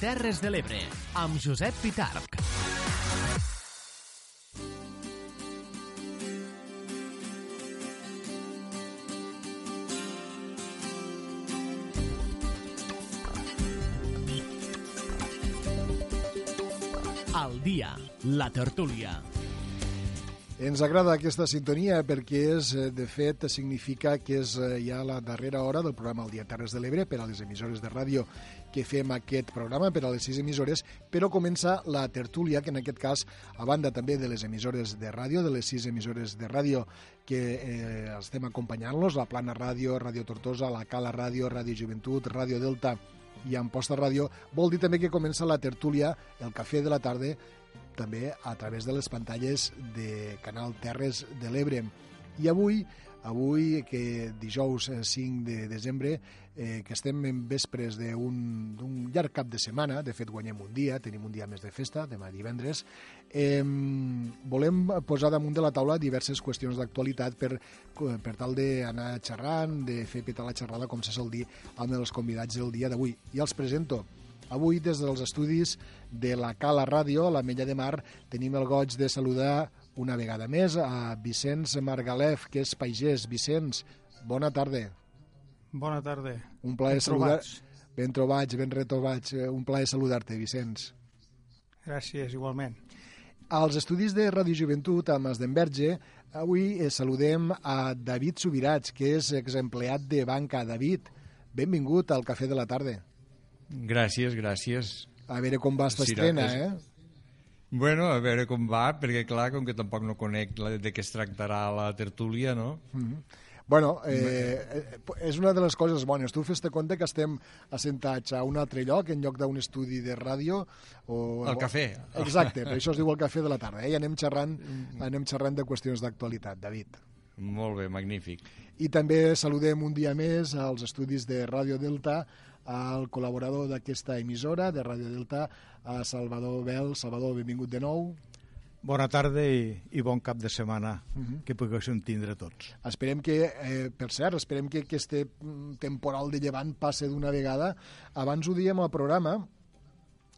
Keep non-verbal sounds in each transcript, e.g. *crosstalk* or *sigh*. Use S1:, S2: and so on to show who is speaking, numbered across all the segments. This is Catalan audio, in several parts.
S1: Terres de l'Ebre, amb Josep Pitarc. Al dia, la tertúlia.
S2: Ens agrada aquesta sintonia perquè és, eh, de fet, significa que és eh, ja la darrera hora del programa El dia Terres de l'Ebre per a les emissores de ràdio que fem aquest programa per a les sis emissores, però comença la tertúlia, que en aquest cas, a banda també de les emissores de ràdio, de les sis emissores de ràdio que eh, estem acompanyant-los, la Plana Ràdio, Ràdio Tortosa, la Cala Ràdio, Ràdio Joventut, Ràdio Delta i Amposta Ràdio, vol dir també que comença la tertúlia, el cafè de la tarda, també a través de les pantalles de Canal Terres de l'Ebre. I avui, avui que dijous 5 de desembre, eh, que estem en vespres d'un llarg cap de setmana, de fet guanyem un dia, tenim un dia més de festa, demà divendres, eh, volem posar damunt de la taula diverses qüestions d'actualitat per, per tal d'anar xerrant, de fer petar la xerrada, com se sol dir, amb els convidats del dia d'avui. I els presento. Avui, des dels estudis de la Cala Ràdio, a la Mella de Mar, tenim el goig de saludar una vegada més a Vicenç Margalef, que és pagès. Vicenç, bona tarda.
S3: Bona tarda.
S2: Un plaer saludar... Ben trobats, ben retrobats. Un plaer saludar-te, Vicenç.
S3: Gràcies, igualment.
S2: Als estudis de Ràdio Joventut, a Mas d'Enverge, avui eh, saludem a David Subirats, que és exempleat de banca. David, benvingut al Cafè de la Tarda.
S4: Gràcies, gràcies.
S2: A veure com va esta estrena, eh?
S4: Bueno, a veure com va, perquè clar, com que tampoc no conec de què es tractarà la tertúlia, no?
S2: Mm -hmm. Bueno, eh, és una de les coses bones. Tu fes-te compte que estem assentats a un altre lloc, en lloc d'un estudi de ràdio. O...
S4: El cafè.
S2: Exacte, per això es diu el cafè de la tarda. Eh? I anem xerrant, anem xerrant de qüestions d'actualitat, David.
S4: Molt bé, magnífic.
S2: I també saludem un dia més als estudis de Ràdio Delta al col·laborador d'aquesta emissora de Ràdio Delta, a Salvador Bel. Salvador, benvingut de nou.
S3: Bona tarda i, i bon cap de setmana uh -huh. que poguéssim tindre tots.
S2: Esperem que, eh, per cert, esperem que aquest temporal de llevant passe d'una vegada. Abans ho diem al programa,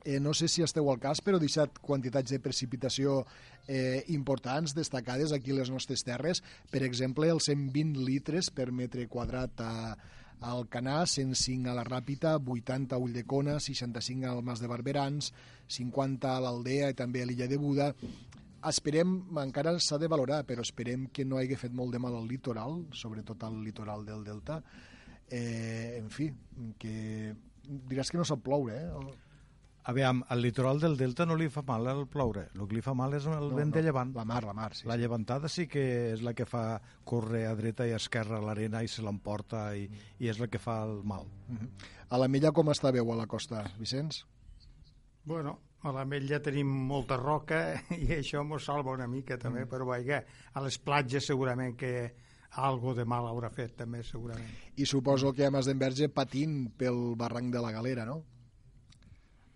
S2: eh, no sé si esteu al cas, però deixat quantitats de precipitació eh, importants, destacades aquí a les nostres terres. Per exemple, els 120 litres per metre quadrat a, al Canà, 105 a la Ràpita, 80 a Ulldecona, 65 al Mas de Barberans, 50 a l'Aldea i també a l'illa de Buda. Esperem, encara s'ha de valorar, però esperem que no hagi fet molt de mal al litoral, sobretot al litoral del Delta. Eh, en fi, que diràs que no sap ploure, eh?
S3: Aviam, al litoral del Delta no li fa mal el ploure, el que li fa mal és el
S2: no,
S3: vent
S2: no,
S3: de llevant.
S2: La mar, la mar, sí.
S3: La llevantada sí que és la que fa córrer a dreta i a esquerra l'arena i se l'emporta i, i és la que fa el mal.
S2: Uh -huh. A la Mella com està veu a la costa, Vicenç?
S3: Bueno, a la Mella tenim molta roca *laughs* i això ens salva una mica també, mm. però vaja, a les platges segurament que algo de mal haurà fet també segurament.
S2: I suposo que a Mas d'Enverge patint pel barranc de la Galera, no?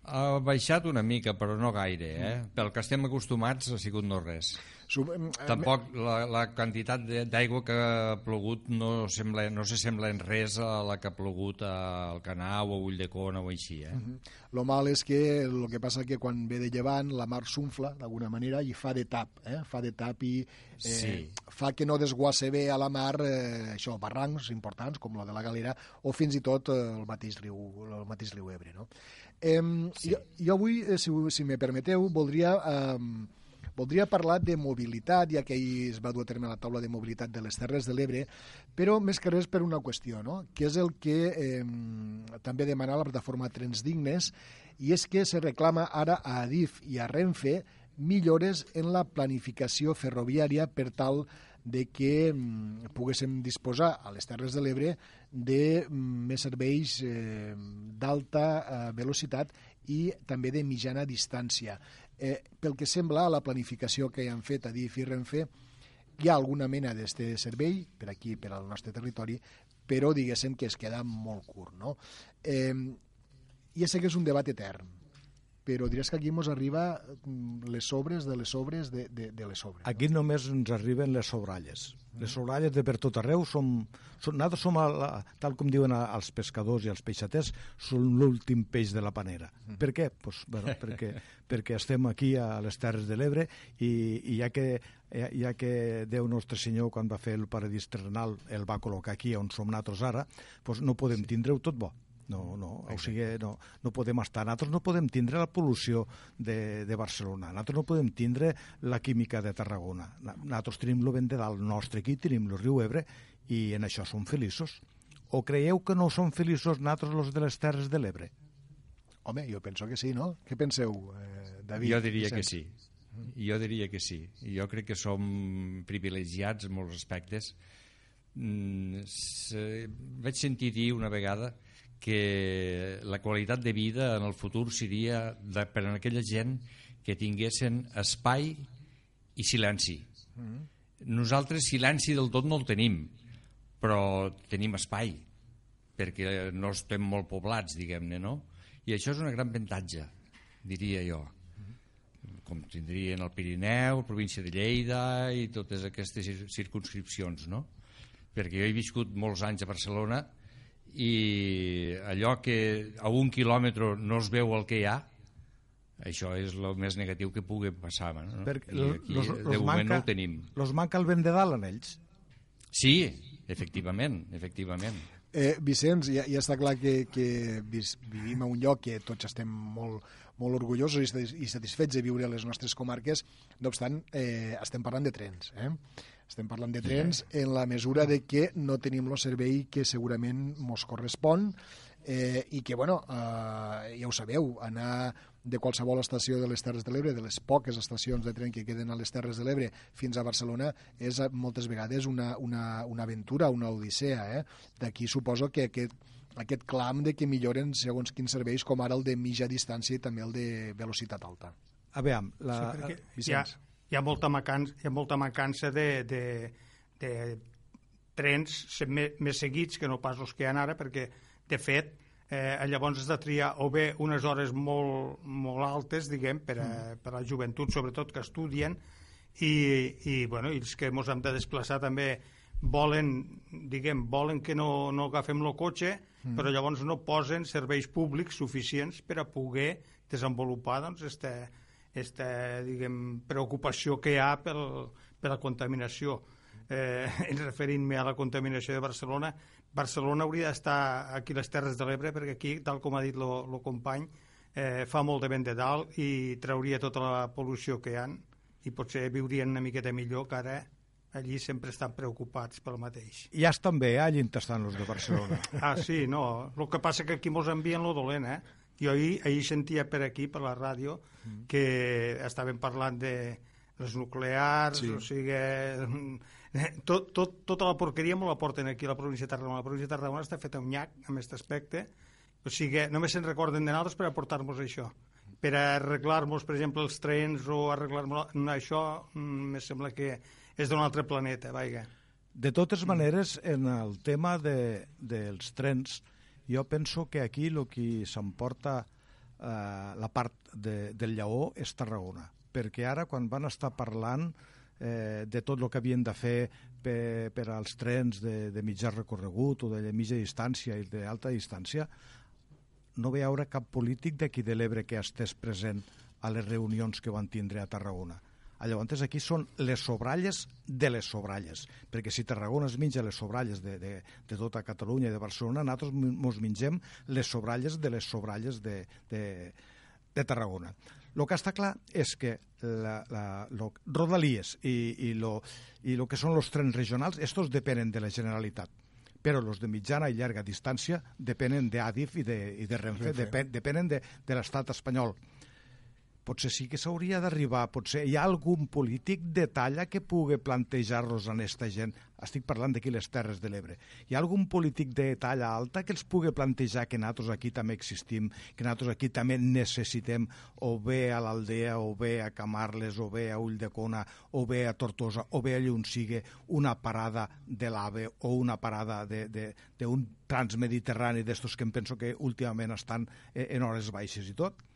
S4: Ha baixat una mica, però no gaire, eh? Pel que estem acostumats ha sigut no res.
S2: Sub...
S4: Tampoc la, la quantitat d'aigua que ha plogut no, sembla, no se sembla en res a la que ha plogut al Canau o a Ulldecona o així, eh? Uh -huh.
S2: Lo mal és que el que passa que quan ve de llevant la mar s'unfla d'alguna manera i fa de tap, eh? Fa de tap i eh,
S4: sí.
S2: fa que no desguasse bé a la mar eh, això, barrancs importants com la de la Galera o fins i tot eh, el mateix riu, el mateix riu Ebre, no? Eh, sí. jo, jo avui, eh, si, si me permeteu, voldria... Eh, Voldria parlar de mobilitat, ja que ahir es va dur a terme la taula de mobilitat de les Terres de l'Ebre, però més que res per una qüestió, no? que és el que eh, també demana la plataforma Trens Dignes, i és que se reclama ara a Adif i a Renfe millores en la planificació ferroviària per tal de que poguéssim disposar a les Terres de l'Ebre de mm, més serveis eh, d'alta eh, velocitat i també de mitjana distància. Eh, pel que sembla, la planificació que han fet a DIF i Renfe, hi ha alguna mena d'aquest servei per aquí, per al nostre territori, però diguéssim que es queda molt curt. No? Eh, ja sé que és un debat etern, però diràs que aquí ens arriba mm, les sobres de les sobres de, de, de les sobres.
S5: Aquí no? només ens arriben les sobralles. Les sobralles de per tot arreu som... som nosaltres som, a la, tal com diuen els pescadors i els peixaters, som l'últim peix de la panera. Mm. Per què? Pues, bueno, *laughs* perquè, perquè estem aquí a les Terres de l'Ebre i, i ja que ja, ja que Déu Nostre Senyor, quan va fer el paradís terrenal, el va col·locar aquí on som nosaltres ara, doncs no podem tindre-ho tot bo. No, no, o sigui, no, no podem estar. Nosaltres no podem tindre la pol·lució de, de Barcelona, nosaltres no podem tindre la química de Tarragona. Nosaltres tenim el vent de dalt nostre aquí, tenim el riu Ebre, i en això som feliços. O creieu que no som feliços nosaltres els de les Terres de l'Ebre?
S2: Home, jo penso que sí, no? Què penseu, eh, David?
S4: Jo diria que sí. Jo diria que sí. Jo crec que som privilegiats en molts aspectes. Mm, vaig sentir dir una vegada que la qualitat de vida en el futur seria de, per a aquella gent que tinguessin espai i silenci. Mm -hmm. Nosaltres silenci del tot no el tenim, però tenim espai, perquè no estem molt poblats, diguem-ne, no? I això és una gran avantatge, diria jo com tindrien el Pirineu, província de Lleida i totes aquestes circunscripcions, no? Perquè jo he viscut molts anys a Barcelona i allò que a un quilòmetre no es veu el que hi ha això és el més negatiu que pugui passar no?
S5: Perquè I aquí los, los de moment manca, no ho tenim los manca el vent de dalt en ells
S4: sí, efectivament efectivament
S2: Eh, Vicenç, ja, ja està clar que, que vivim a un lloc que tots estem molt, molt orgullosos i satisfets de viure a les nostres comarques. No obstant, eh, estem parlant de trens. Eh? Estem parlant de trens en la mesura de que no tenim el servei que segurament ens correspon eh, i que, bueno, eh, ja ho sabeu, anar de qualsevol estació de les Terres de l'Ebre, de les poques estacions de tren que queden a les Terres de l'Ebre fins a Barcelona, és eh, moltes vegades una, una, una aventura, una odissea. Eh? D'aquí suposo que aquest, aquest clam de que milloren segons quins serveis, com ara el de mitja distància i també el de velocitat alta.
S5: A veure, la...
S3: Sí, Vicenç. Ja, hi ha molta mancança, hi ha molta mancança de, de, de trens més seguits que no pas els que hi ha ara, perquè, de fet, eh, llavors has de triar o bé unes hores molt, molt altes, diguem, per a, mm. per a la joventut, sobretot, que estudien, i, i, bueno, i els que ens hem de desplaçar també volen, diguem, volen que no, no agafem el cotxe, mm. però llavors no posen serveis públics suficients per a poder desenvolupar doncs, este, aquesta diguem, preocupació que hi ha pel, per la contaminació. Eh, *laughs* referint-me a la contaminació de Barcelona, Barcelona hauria d'estar aquí les Terres de l'Ebre perquè aquí, tal com ha dit el company, eh, fa molt de vent de dalt i trauria tota la pol·lució que hi ha i potser viurien una miqueta millor que ara allí sempre estan preocupats pel mateix.
S5: Ja estan bé, eh, allí estan els de Barcelona. *laughs*
S3: ah, sí, no. El que passa que aquí mos envien lo dolent, eh? Jo ahir, ahir sentia per aquí, per la ràdio, mm. que estaven parlant de les nuclears, sí. o sigui... Tot, tot, tota la porqueria me la porten aquí a la província de Tarragona. La província de Tarragona està feta un nyac amb aquest aspecte, o sigui, només se'n recorden de nosaltres per aportar-nos això. Per arreglar-nos, per exemple, els trens o arreglar-nos això, mm, me sembla que és d'un altre planeta, vaiga.
S5: De totes maneres, en el tema de, dels trens, jo penso que aquí el que s'emporta eh, la part de, del Lleó és Tarragona, perquè ara quan van estar parlant eh, de tot el que havien de fer per, per als trens de, de mitjà recorregut o de mitja distància i d'alta distància, no veure cap polític d'aquí de l'Ebre que estés present a les reunions que van tindre a Tarragona Llavors aquí són les sobralles de les sobralles, perquè si Tarragona es menja les sobralles de, de, de tota Catalunya i de Barcelona, nosaltres ens mengem les sobralles de les sobralles de, de, de Tarragona. El que està clar és que la, la, lo, Rodalies i, i, lo, i lo que són els trens regionals, estos depenen de la Generalitat. Però els de mitjana i llarga distància depenen d'Adif i de, i de Renfe, Renfe. depenen de, de l'estat espanyol potser sí que s'hauria d'arribar, potser hi ha algun polític de talla que pugui plantejar-los a aquesta gent, estic parlant d'aquí les Terres de l'Ebre, hi ha algun polític de talla alta que els pugui plantejar que nosaltres aquí també existim, que nosaltres aquí també necessitem o bé a l'Aldea, o bé a Camarles, o bé a Ulldecona, o bé a Tortosa, o bé allà on sigui una parada de l'AVE o una parada d'un transmediterrani d'estos que em penso que últimament estan eh, en hores baixes i tot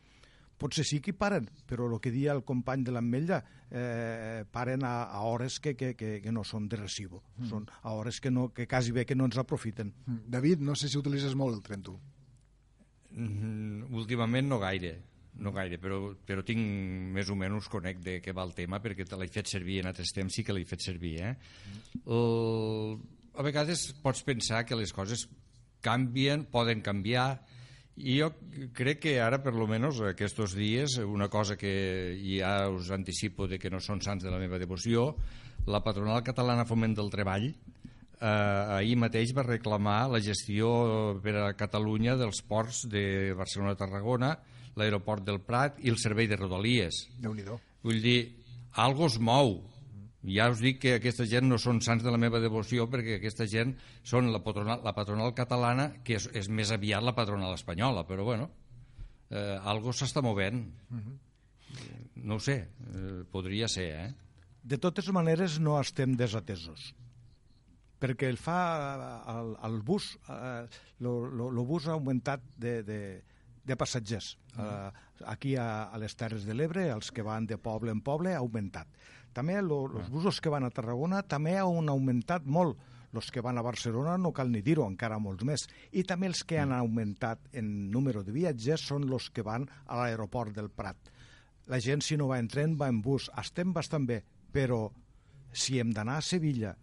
S5: potser sí que paren, però el que dia el company de l'Ametlla, eh, paren a, a hores que, que, que, que no són de recibo, mm. són a hores que, no, que quasi bé que no ens aprofiten.
S2: Mm. David, no sé si utilitzes molt el tren tu.
S4: Mm, últimament no gaire, no gaire, però, però tinc més o menys conec de què va el tema perquè te l'he fet servir en altres temps, sí que l'he fet servir. Eh? El, a vegades pots pensar que les coses canvien, poden canviar, i jo crec que ara, per lo menos, aquests dies, una cosa que ja us anticipo de que no són sants de la meva devoció, la patronal catalana Foment del Treball eh, ahir mateix va reclamar la gestió per a Catalunya dels ports de Barcelona-Tarragona, l'aeroport del Prat i el servei de Rodalies.
S2: déu nhi
S4: Vull dir, algo es mou, ja us dic que aquesta gent no són sants de la meva devoció perquè aquesta gent són la patronal, la patronal catalana que és, és més aviat la patronal espanyola però bueno, eh, algo s'està movent uh -huh. no ho sé, eh, podria ser eh?
S5: de totes maneres no estem desatesos perquè el fa el, el bus el eh, bus ha augmentat de, de, de passatgers uh -huh. aquí a, a les Terres de l'Ebre els que van de poble en poble ha augmentat també els ah. busos que van a Tarragona també han augmentat molt. Els que van a Barcelona no cal ni dir-ho, encara molts més. I també els que han mm. augmentat en número de viatgers són els que van a l'aeroport del Prat. La gent, si no va en tren, va en bus. Estem bastant bé, però si hem d'anar a Sevilla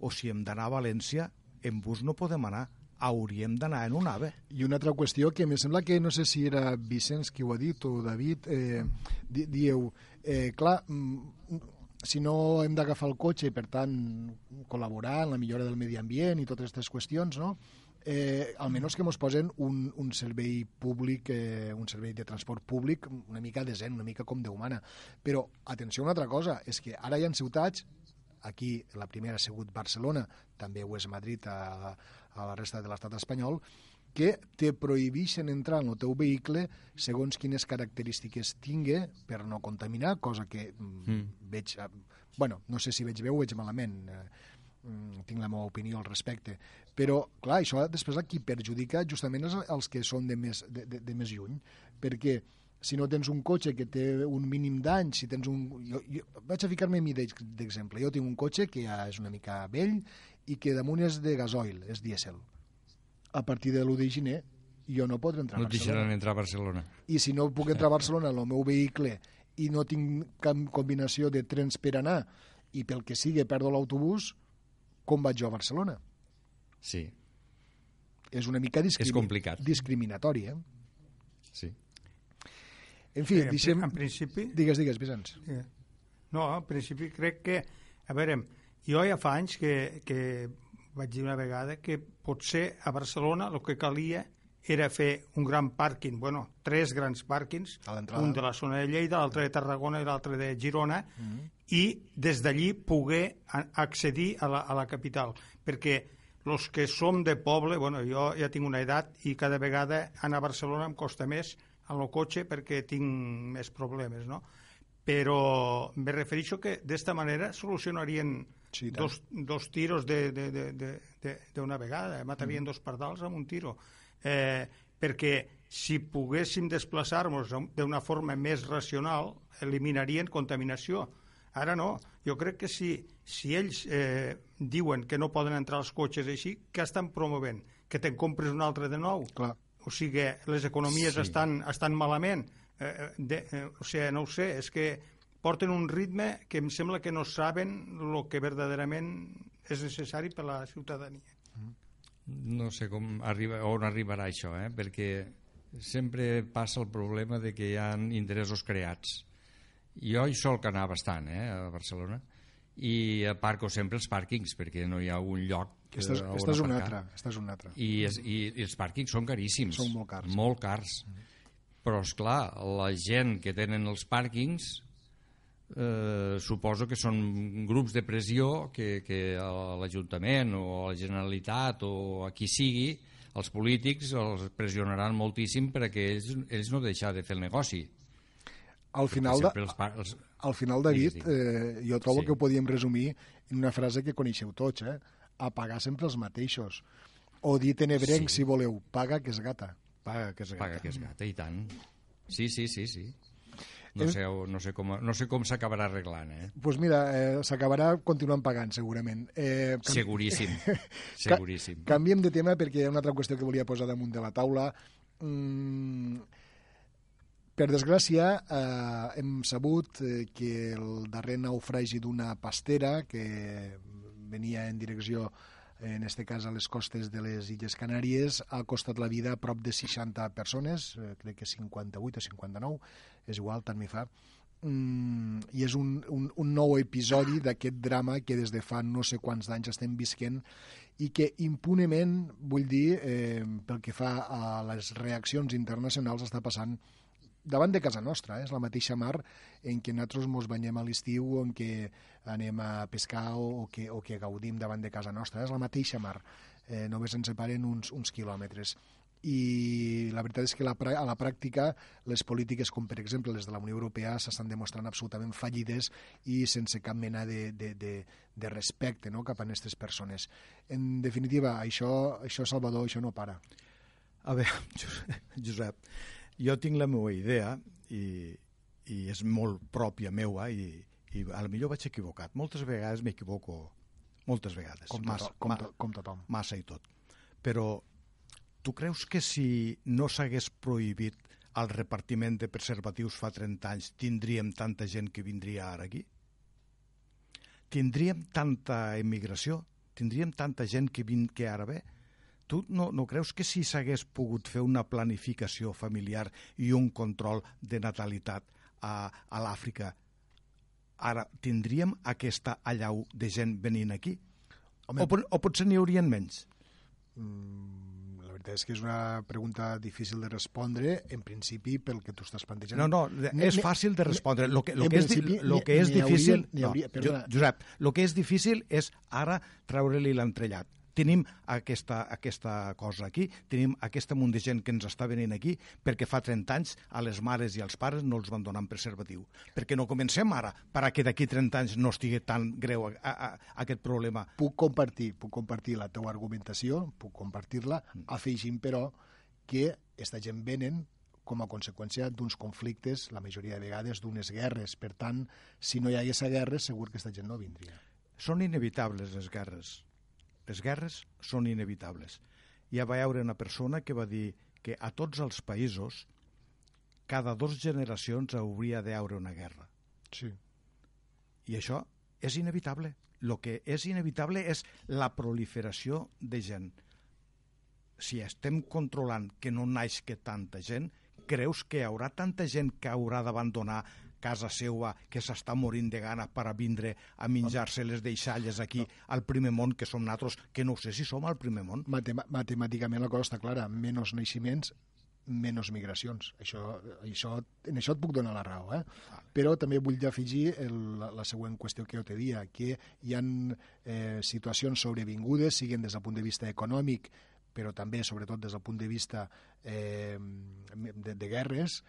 S5: o si hem d'anar a València, en bus no podem anar hauríem d'anar en un AVE.
S2: I una altra qüestió que me sembla que no sé si era Vicenç qui ho ha dit o David, eh, di dieu, eh, clar, mm, si no hem d'agafar el cotxe i, per tant, col·laborar en la millora del medi ambient i totes aquestes qüestions, no? eh, almenys que ens posen un, un servei públic, eh, un servei de transport públic una mica decent, una mica com de humana. Però, atenció una altra cosa, és que ara hi ha ciutats, aquí la primera ha sigut Barcelona, també ho és Madrid a, a la resta de l'estat espanyol, que te prohibeixen entrar en el teu vehicle segons quines característiques tingui per no contaminar, cosa que mm. mm. veig... Eh, bueno, no sé si veig bé o veig malament, eh, mm, tinc la meva opinió al respecte, però, clar, això després aquí perjudica justament els, els que són de més, de, de, de més lluny, perquè si no tens un cotxe que té un mínim d'any, si tens un... Jo, jo vaig a ficar-me a mi d'exemple. Jo tinc un cotxe que ja és una mica vell i que damunt és de gasoil, és dièsel a partir de l'1 de gener jo no podré entrar
S4: no
S2: a Barcelona.
S4: No entrar a Barcelona.
S2: I si no puc entrar a Barcelona en el meu vehicle i no tinc cap combinació de trens per anar i pel que sigui perdo l'autobús, com vaig jo a Barcelona?
S4: Sí.
S2: És una mica discrimi
S4: és complicat.
S2: discriminatori, eh?
S4: Sí.
S2: En fi,
S3: eh,
S2: deixem...
S3: En principi...
S2: Digues, digues, Vicenç.
S3: Sí. No, en principi crec que... A veure, jo ja fa anys que, que vaig dir una vegada que potser a Barcelona el que calia era fer un gran pàrquing, bueno, tres grans pàrquings, un de la zona de Lleida, l'altre de Tarragona i l'altre de Girona, mm -hmm. i des d'allí poder accedir a la, a la capital, perquè els que som de poble, bueno, jo ja tinc una edat i cada vegada anar a Barcelona em costa més en el cotxe perquè tinc més problemes, no? Però me refereixo que d'esta manera solucionarien sí, dos, dos tiros d'una vegada, matarien mm. dos pardals amb un tiro. Eh, perquè si poguéssim desplaçar-nos d'una forma més racional, eliminarien contaminació. Ara no. Jo crec que si, si ells eh, diuen que no poden entrar els cotxes així, què estan promovent? Que te'n compres un altre de nou?
S2: Clar.
S3: O sigui, les economies sí. estan, estan malament. Eh, eh de, eh, o sigui, no ho sé, és que porten un ritme que em sembla que no saben el que verdaderament és necessari per a la ciutadania.
S4: No sé com arriba, on arribarà això, eh? perquè sempre passa el problema de que hi ha interessos creats. Jo hi sol anar bastant, eh, a Barcelona, i aparco sempre els pàrquings, perquè no hi ha un lloc
S2: aquesta és, aquesta és una altra, aquesta és una altra.
S4: I, és, i, I els pàrquings són caríssims.
S2: Són molt cars.
S4: Molt cars. Mm -hmm. Però, és clar la gent que tenen els pàrquings eh, suposo que són grups de pressió que, que l'Ajuntament o la Generalitat o a qui sigui, els polítics els pressionaran moltíssim perquè ells, ells no deixar de fer el negoci.
S2: Al final, de, els, els... al final David, eh, jo trobo sí. que ho podíem resumir en una frase que coneixeu tots, eh? a pagar sempre els mateixos. O dit en ebrenc, sí. si voleu, paga que és gata.
S4: Paga que és gata. Paga que és gata, i tant. Sí, sí, sí, sí. No sé, no sé com, no sé com s'acabarà arreglant, eh?
S2: Doncs pues mira, eh, s'acabarà continuant pagant, segurament. Eh,
S4: can... Seguríssim, *laughs* seguríssim.
S2: Ca canviem de tema perquè hi ha una altra qüestió que volia posar damunt de la taula. Mm, per desgràcia, eh, hem sabut eh, que el darrer naufragi d'una pastera que venia en direcció en este cas a les costes de les Illes Canàries, ha costat la vida a prop de 60 persones, eh, crec que 58 o 59, és igual, tant m'hi fa, mm, i és un, un, un nou episodi d'aquest drama que des de fa no sé quants anys estem visquent i que impunement, vull dir, eh, pel que fa a les reaccions internacionals, està passant davant de casa nostra, eh? és la mateixa mar en què nosaltres ens banyem a l'estiu en què anem a pescar o, o, que, o que gaudim davant de casa nostra, és la mateixa mar, eh, només ens separen uns, uns quilòmetres i la veritat és que la, a la pràctica les polítiques com per exemple les de la Unió Europea s'estan demostrant absolutament fallides i sense cap mena de, de, de, de respecte no, cap a aquestes persones. En definitiva, això, això Salvador, això no para.
S5: A veure, *laughs* Josep, jo tinc la meva idea i, i és molt pròpia meua i, i a lo millor vaig equivocat. Moltes vegades m'equivoco, moltes vegades.
S2: Com, massa, com, ma, com tothom.
S5: Massa i tot. Però tu creus que si no s'hagués prohibit el repartiment de preservatius fa 30 anys tindríem tanta gent que vindria ara aquí? Tindríem tanta emigració? Tindríem tanta gent que, vin, que ara ve? Tu no, no creus que si s'hagués pogut fer una planificació familiar i un control de natalitat a, a l'Àfrica, ara tindríem aquesta allau de gent venint aquí? Home, o, o potser n'hi haurien menys?
S2: Mm, la veritat és que és una pregunta difícil de respondre, en principi, pel que tu estàs plantejant.
S5: No, no, és fàcil de respondre. Lo que, lo que, és, lo que és difícil... Hauria, no, Josep, el que és difícil és ara treure-li l'entrellat tenim aquesta, aquesta cosa aquí, tenim aquesta munt de gent que ens està venint aquí perquè fa 30 anys a les mares i als pares no els van donar preservatiu. Perquè no comencem ara perquè d'aquí 30 anys no estigui tan greu a, a, a, aquest problema.
S2: Puc compartir, puc compartir la teua argumentació, puc compartir-la, mm. afegint però que aquesta gent venen com a conseqüència d'uns conflictes, la majoria de vegades d'unes guerres. Per tant, si no hi hagués guerres, segur que aquesta gent no vindria.
S5: Són inevitables les guerres les guerres són inevitables. Ja va haure una persona que va dir que a tots els països cada dues generacions hauria d'haure una guerra.
S2: Sí.
S5: I això és inevitable. El que és inevitable és la proliferació de gent. Si estem controlant que no naix que tanta gent, creus que hi haurà tanta gent que haurà d'abandonar casa seua que s'està morint de gana per a vindre a menjar-se les deixalles aquí al primer món, que som nosaltres, que no sé si som al primer món.
S2: Matem matemàticament la cosa està clara, menys naixements, menys migracions. Això, això, en això et puc donar la raó, eh? Però també vull afegir el, la, la següent qüestió que jo te dia, que hi ha eh, situacions sobrevingudes, siguin des del punt de vista econòmic, però també, sobretot, des del punt de vista eh, de, de guerres,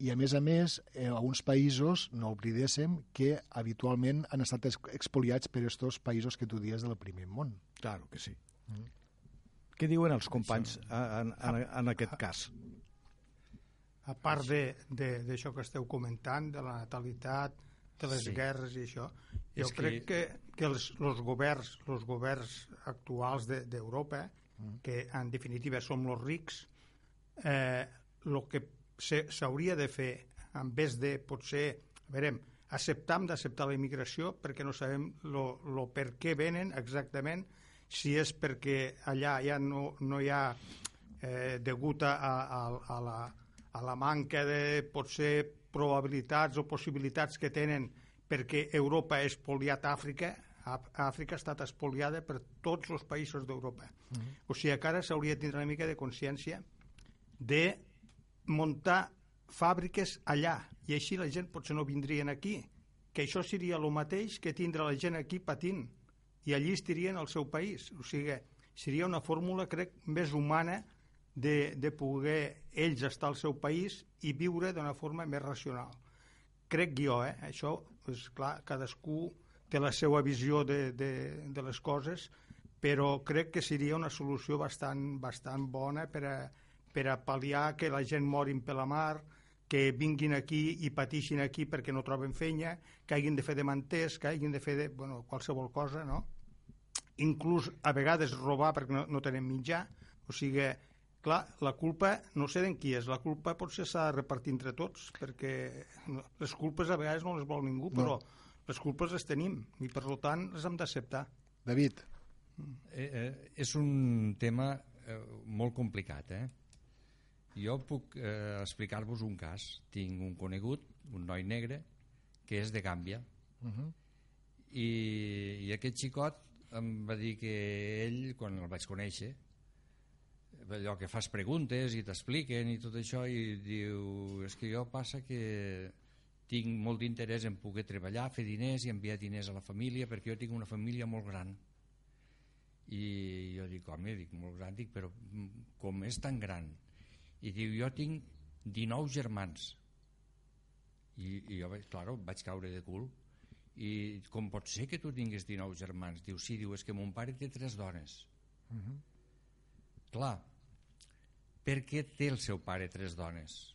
S2: i a més a més eh, a uns països, no oblidéssim, que habitualment han estat expoliats per aquests països que tu dies del primer món.
S5: Claro que sí. Mm. Què diuen els companys en, en, en aquest cas?
S3: A part d'això que esteu comentant, de la natalitat, de les sí. guerres i això, jo És crec que, que, que els, els, governs, els governs actuals d'Europa, de, mm. que en definitiva som els rics, eh, el que s'hauria de fer en vez de potser, a veure, acceptam d'acceptar la immigració perquè no sabem lo, lo per què venen exactament, si és perquè allà ja no, no hi ha eh, degut a, a, a, la, a la manca de potser probabilitats o possibilitats que tenen perquè Europa ha espoliat Àfrica, Àfrica ha estat espoliada per tots els països d'Europa. Mm-hmm. -huh. O sigui que ara s'hauria de tindre una mica de consciència de muntar fàbriques allà. I així la gent potser no vindrien aquí que això seria el mateix que tindre la gent aquí patint. I allí estirien al seu país. O sigui, seria una fórmula crec més humana de, de poder ells estar al seu país i viure d'una forma més racional. Crec jo, eh? això és clar, cadascú té la seva visió de, de, de les coses però crec que seria una solució bastant, bastant bona per a, per a pal·liar que la gent morin per la mar, que vinguin aquí i patixin aquí perquè no troben feina, que hagin de fer de manters, que hagin de fer de, bueno, qualsevol cosa, no? Inclús a vegades robar perquè no, no tenen mitjà, o sigui, clar, la culpa no sé d'en qui és, la culpa potser s'ha de repartir entre tots, perquè les culpes a vegades no les vol ningú, però no. les culpes les tenim i per tant les hem d'acceptar.
S2: David.
S4: Eh, eh, és un tema eh, molt complicat, eh? Jo puc eh, explicar-vos un cas. Tinc un conegut, un noi negre, que és de Gàmbia. Uh -huh. I, I aquest xicot em va dir que ell, quan el vaig conèixer, allò que fas preguntes i t'expliquen i tot això i diu, és que jo passa que tinc molt d'interès en poder treballar, fer diners i enviar diners a la família perquè jo tinc una família molt gran i jo dic, home, dic, molt gran, dic, però com és tan gran i diu, jo tinc 19 germans i, i jo vaig, claro, vaig caure de cul i com pot ser que tu tinguis 19 germans? Diu, sí, diu, és que mon pare té tres dones uh -huh. clar per què té el seu pare tres dones?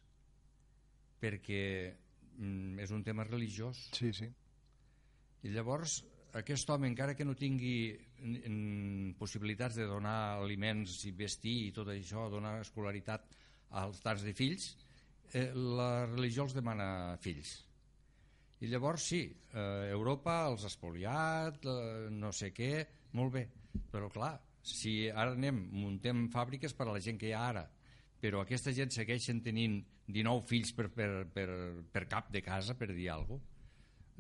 S4: perquè mm, és un tema religiós
S2: sí, sí.
S4: i llavors aquest home encara que no tingui mm, possibilitats de donar aliments i vestir i tot això, donar escolaritat als tants de fills, eh, la religió els demana fills. I llavors sí, eh, Europa els ha espoliat, eh, no sé què, molt bé, però clar, si ara anem, muntem fàbriques per a la gent que hi ha ara, però aquesta gent segueixen tenint 19 fills per, per, per, per cap de casa, per dir alguna cosa,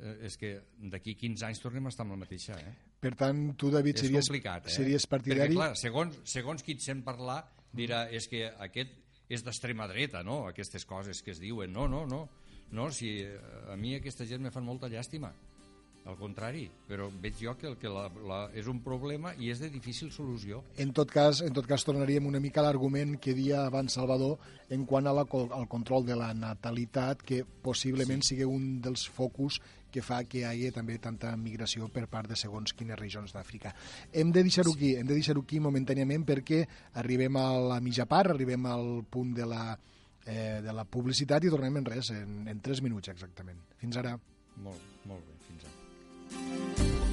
S4: eh, és que d'aquí 15 anys tornem a estar amb la mateixa. Eh?
S2: Per tant, tu, David, series,
S4: eh?
S2: series partidari...
S4: Perquè, clar, segons, segons qui et sent parlar, dirà, és que aquest és d'extrema dreta, no?, aquestes coses que es diuen. No, no, no. No, si eh, a mi aquesta gent me fan molta llàstima. Al contrari, però veig jo que, el que la, la, és un problema i és de difícil solució.
S2: En tot cas, en tot cas tornaríem una mica a l'argument que dia abans Salvador en quant a la, al control de la natalitat, que possiblement sí. sigui un dels focus que fa que hi hagi també tanta migració per part de segons quines regions d'Àfrica. Hem de deixar-ho aquí, hem de deixar-ho aquí momentàniament perquè arribem a la mitja part, arribem al punt de la, eh, de la publicitat i tornem en res, en, en 3 minuts exactament. Fins ara.
S4: Molt, molt bé, fins ara.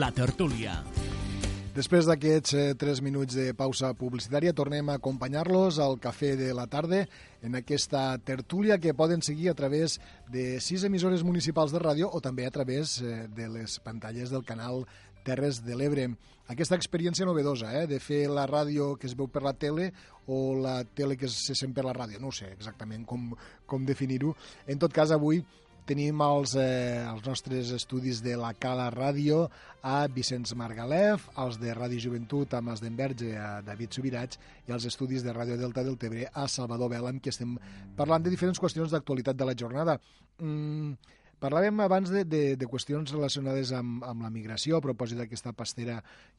S1: La tertúlia.
S2: Després d'aquests eh, 3 minuts de pausa publicitària, tornem a acompanyar-los al Cafè de la Tarda en aquesta tertúlia que poden seguir a través de sis emissores municipals de ràdio o també a través eh, de les pantalles del canal Terres de l'Ebre. Aquesta experiència novedosa, eh, de fer la ràdio que es veu per la tele o la tele que se sent per la ràdio. No sé exactament com, com definir-ho. En tot cas, avui tenim els, eh, els nostres estudis de la Cala Ràdio a Vicenç Margalef, els de Ràdio Joventut a Mas d'Enverge a David Subirats i els estudis de Ràdio Delta del Tebre a Salvador Vela, amb qui estem parlant de diferents qüestions d'actualitat de la jornada. Mm, Parlàvem abans de, de, de qüestions relacionades amb, amb la migració, a propòsit d'aquesta pastera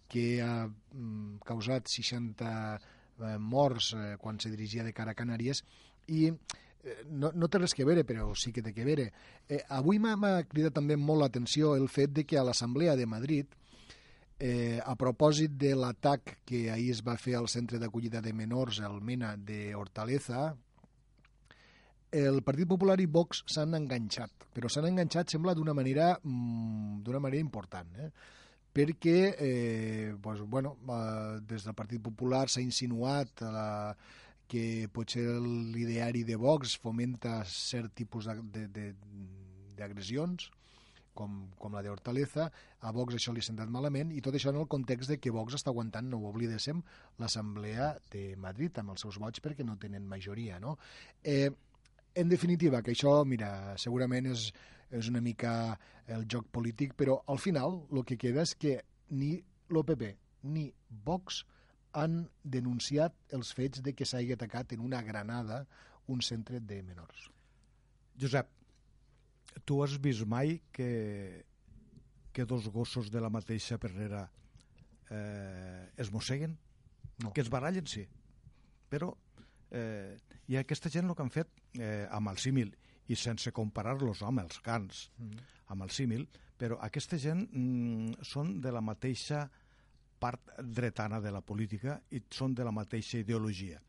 S2: que ha mm, causat 60 eh, morts eh, quan se dirigia de cara a Canàries, i no, no té res que veure, però sí que té que veure. Eh, avui m'ha cridat també molt l'atenció el fet de que a l'Assemblea de Madrid, eh, a propòsit de l'atac que ahir es va fer al centre d'acollida de menors, al MENA de Hortaleza, el Partit Popular i Vox s'han enganxat, però s'han enganxat, sembla, d'una manera, mm, d'una manera important, eh? perquè eh, pues, bueno, eh, des del Partit Popular s'ha insinuat la, que potser l'ideari de Vox fomenta cert tipus d'agressions, com, com la d'Hortaleza, a Vox això li ha sentat malament, i tot això en el context de que Vox està aguantant, no ho oblidéssim, l'Assemblea de Madrid amb els seus vots perquè no tenen majoria. No? Eh, En definitiva, que això, mira, segurament és, és una mica el joc polític, però al final el que queda és que ni l'OPP ni Vox han denunciat els fets de que s'hagi atacat en una granada un centre de menors.
S5: Josep, tu has vist mai que, que dos gossos de la mateixa perrera eh, es mosseguen?
S2: No.
S5: Que es barallen, sí. Però eh, i aquesta gent el que han fet eh, amb el símil i sense comparar-los amb els cans, mm. amb el símil, però aquesta gent mm, són de la mateixa part dretana de la política i són de la mateixa ideologia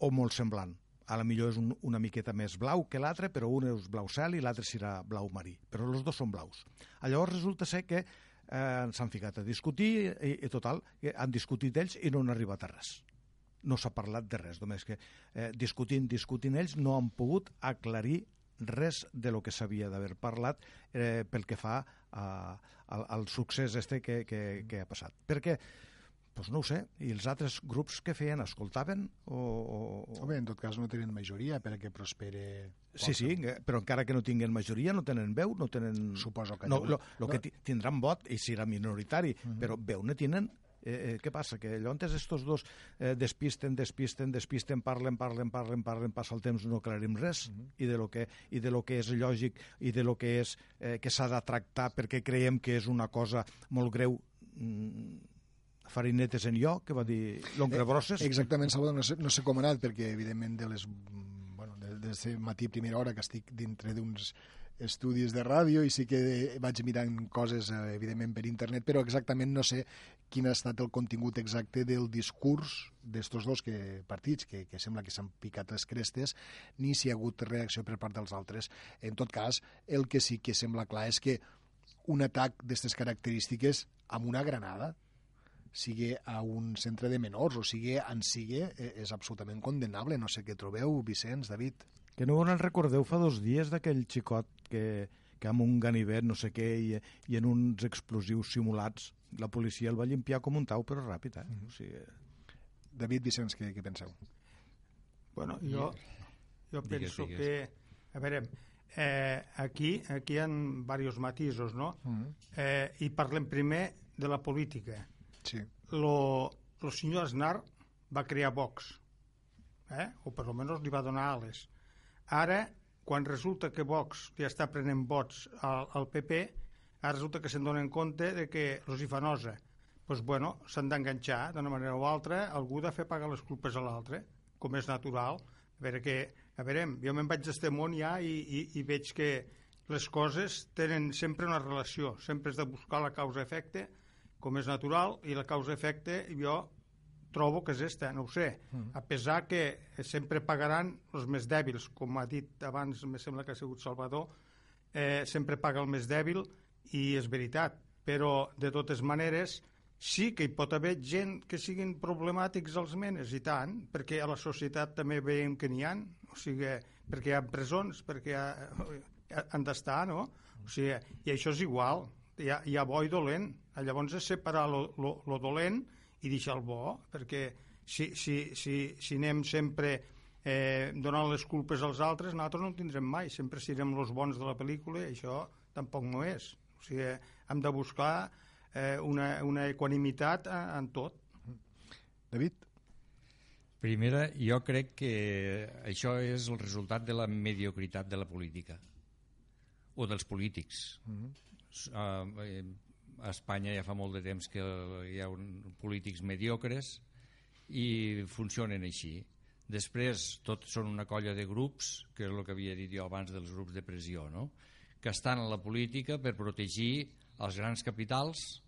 S5: o molt semblant a la millor és un, una miqueta més blau que l'altre, però un és blau cel i l'altre serà blau marí. Però els dos són blaus. Llavors resulta ser que eh, s'han ficat a discutir i, i total, han discutit ells i no han arribat a res. No s'ha parlat de res, només que eh, discutint, discutint ells no han pogut aclarir res de lo que s'havia d'haver parlat eh, pel que fa a, al, al succés este que, que, que ha passat. Perquè pues no ho sé. I els altres grups que feien, escoltaven? O, o...
S2: Home, en tot cas no tenen majoria perquè prospere...
S5: Sí, sí, però encara que no tinguin majoria, no tenen veu, no tenen...
S2: Suposo que
S5: no.
S2: no.
S5: Lo, lo que tindran vot, i serà minoritari, uh -huh. però veu no tenen Eh, eh, què passa? Que llavors estos dos eh, despisten, despisten, despisten, parlen, parlen, parlen, parlen, passa el temps, no aclarim res, uh -huh. i, de lo que, i de lo que és lògic i de lo que és eh, que s'ha de tractar perquè creiem que és una cosa molt greu mm, farinetes en jo, que va dir l'oncle Brosses.
S2: Eh, exactament, Salvador, no sé, no sé com ha anat, perquè evidentment de les bueno, de, de matí a primera hora que estic dintre d'uns estudis de ràdio i sí que vaig mirant coses, eh, evidentment, per internet, però exactament no sé quin ha estat el contingut exacte del discurs d'estos dos que, partits, que, que sembla que s'han picat les crestes, ni si ha hagut reacció per part dels altres. En tot cas, el que sí que sembla clar és que un atac d'aquestes característiques amb una granada, sigui a un centre de menors o sigui en sigui, eh, és absolutament condemnable. No sé què trobeu, Vicenç, David.
S5: Que no en recordeu fa dos dies d'aquell xicot que, que amb un ganivet, no sé què, i, i en uns explosius simulats, la policia el va limpiar com un tau, però ràpid, eh? Mm -hmm. o sigui...
S2: David, Vicenç, què, què penseu?
S3: Bueno, jo, jo penso digues, digues. que... A veure, eh, aquí, aquí hi ha diversos matisos, no? Mm -hmm. eh, I parlem primer de la política.
S2: Sí.
S3: Lo, el senyor Aznar va crear Vox, eh? o per almenys li va donar ales. Ara, quan resulta que Vox ja està prenent vots al, al PP, ara resulta que se'n donen compte de que els hi fa nosa. Doncs, bueno, s'han d'enganxar d'una manera o altra, algú de fer pagar les culpes a l'altre, com és natural. A veure, que, a veure jo me'n vaig d'este món ja i, i, i veig que les coses tenen sempre una relació, sempre és de buscar la causa-efecte, com és natural, i la causa-efecte jo trobo que és esta, no ho sé. Mm. A pesar que sempre pagaran els més dèbils, com ha dit abans, me sembla que ha sigut Salvador, eh, sempre paga el més dèbil, i és veritat. Però, de totes maneres, sí que hi pot haver gent que siguin problemàtics als menes, i tant, perquè a la societat també veiem que n'hi ha, o sigui, perquè hi ha presons, perquè hi ha, han d'estar, no? O sigui, i això és igual, hi ha, hi ha bo i dolent. Llavors és separar lo, lo, lo dolent i deixar el bo, perquè si, si, si, si anem sempre eh, donant les culpes als altres, nosaltres no en tindrem mai, sempre serem els bons de la pel·lícula i això tampoc no és. O sigui, hem de buscar eh, una, una equanimitat en tot.
S2: David?
S4: Primera, jo crec que això és el resultat de la mediocritat de la política o dels polítics. Mm -hmm uh, a Espanya ja fa molt de temps que hi ha un, polítics mediocres i funcionen així. Després, tots són una colla de grups, que és el que havia dit jo abans dels grups de pressió, no? que estan a la política per protegir els grans capitals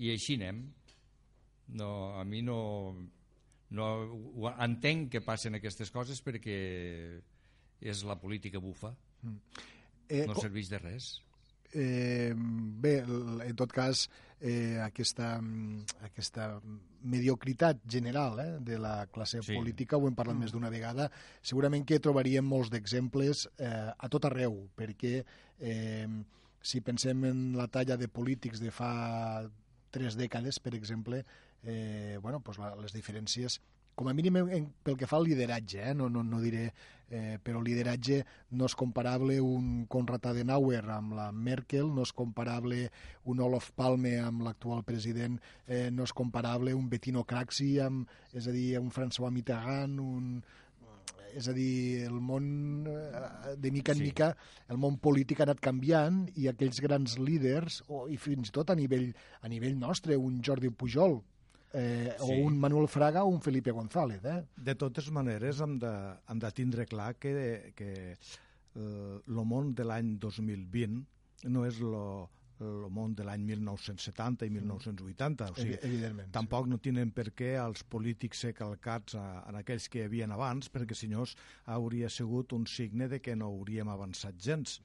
S4: i així anem. No, a mi no, no entenc que passen aquestes coses perquè és la política bufa. Mm. Eh, no serveix de res.
S2: Eh, bé, en tot cas, eh, aquesta, aquesta mediocritat general eh, de la classe sí. política, ho hem parlat mm. més d'una vegada, segurament que trobaríem molts d'exemples eh, a tot arreu, perquè eh, si pensem en la talla de polítics de fa tres dècades, per exemple, eh, bueno, pues la, les diferències com a mínim en, pel que fa al lideratge, eh? no, no, no diré, eh, però el lideratge no és comparable un Konrad Adenauer amb la Merkel, no és comparable un Olof Palme amb l'actual president, eh, no és comparable un Bettino Craxi amb, és a dir, un François Mitterrand, un, és a dir, el món eh, de mica en sí. mica, el món polític ha anat canviant i aquells grans líders, o, i fins i tot a nivell, a nivell nostre, un Jordi Pujol, eh, sí. o un Manuel Fraga o un Felipe González. Eh?
S5: De totes maneres, hem de, hem de tindre clar que, que el eh, món de l'any 2020 no és lo, el món de l'any 1970 i 1980. O sigui,
S2: Evidentment.
S5: Tampoc sí. no tenen per què els polítics ser calcats a, en aquells que hi havien abans, perquè si no hauria sigut un signe de que no hauríem avançat gens.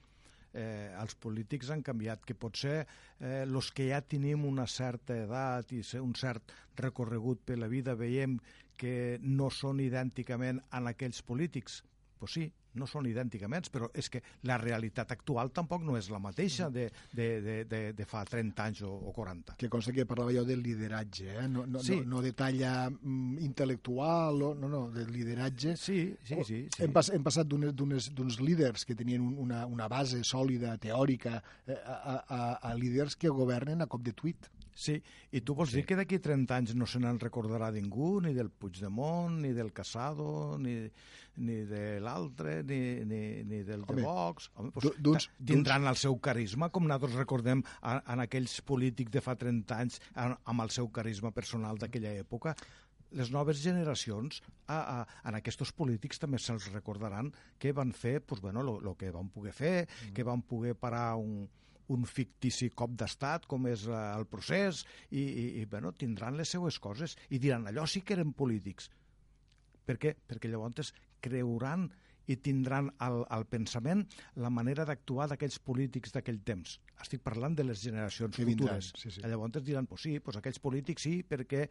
S5: Eh, els polítics han canviat, que potser eh, els que ja tenim una certa edat i un cert recorregut per la vida veiem que no són idènticament en aquells polítics, pues sí, no són idènticament, però és que la realitat actual tampoc no és la mateixa de, de, de, de, de fa 30 anys o, o 40.
S2: Que consta que parlava jo del lideratge, eh? no, no, sí. no, no de talla mm, intel·lectual, o, no, no, del lideratge.
S5: Sí, sí, sí. sí.
S2: Hem, pas, hem passat d'uns líders que tenien una, una base sòlida, teòrica, eh, a, a, a líders que governen a cop de tuit.
S5: Sí, i tu vols sí. dir que d'aquí 30 anys no se n'en recordarà ningú, ni del Puigdemont, ni del Casado, ni, ni de l'altre, ni, ni, ni del Home, de Vox... Home, doncs, doncs, tindran el seu carisma, com nosaltres recordem en aquells polítics de fa 30 anys amb el seu carisma personal d'aquella època les noves generacions a, a, en aquests polítics també se'ls recordaran que van fer pues, bueno, lo, que van poder fer, mm. que van poder parar un, un fictici cop d'estat, com és eh, el procés, i, i, i bueno, tindran les seues coses i diran allò sí que eren polítics. Per què? Perquè llavors creuran i tindran al, al pensament la manera d'actuar d'aquells polítics d'aquell temps. Estic parlant de les generacions que futures. sí, sí. Llavors diran, pues sí, pues aquells polítics sí, perquè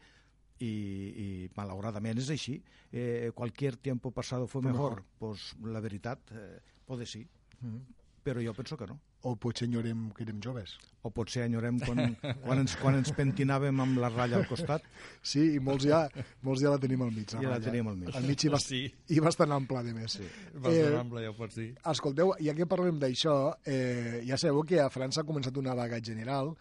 S5: i, i malauradament és així. Eh, qualquier tiempo pasado fue mejor. mejor. Pues la veritat, eh, pode sí. Mm -hmm però jo penso que no.
S2: O potser enyorem que érem joves.
S5: O potser enyorem quan, quan, ens, quan ens pentinàvem amb la ratlla al costat.
S2: Sí, i molts ja, molts ja la tenim al mig.
S5: La ja la tenim al mig.
S2: Al mig i, bast sí. i bastant ample, de més.
S4: Sí, bastant eh, ample, ja ho pots dir.
S2: Escolteu, ja que parlem d'això, eh, ja sabeu que a França ha començat una vaga general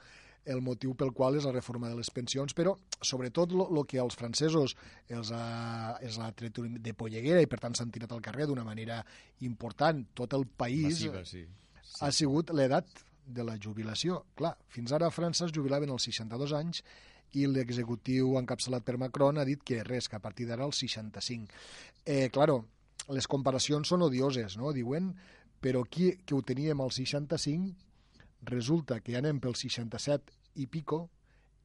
S2: el motiu pel qual és la reforma de les pensions, però sobretot el que als francesos els ha, els ha tret de polleguera i per tant s'han tirat al carrer d'una manera important. Tot el país
S4: Massiva, sí. Sí.
S2: ha sigut l'edat de la jubilació. Clar, fins ara a França es jubilaven als 62 anys i l'executiu encapçalat per Macron ha dit que res, que a partir d'ara als 65. Eh, claro, les comparacions són odioses, no? Diuen, però aquí que ho teníem als 65 resulta que ja anem pel 67 i pico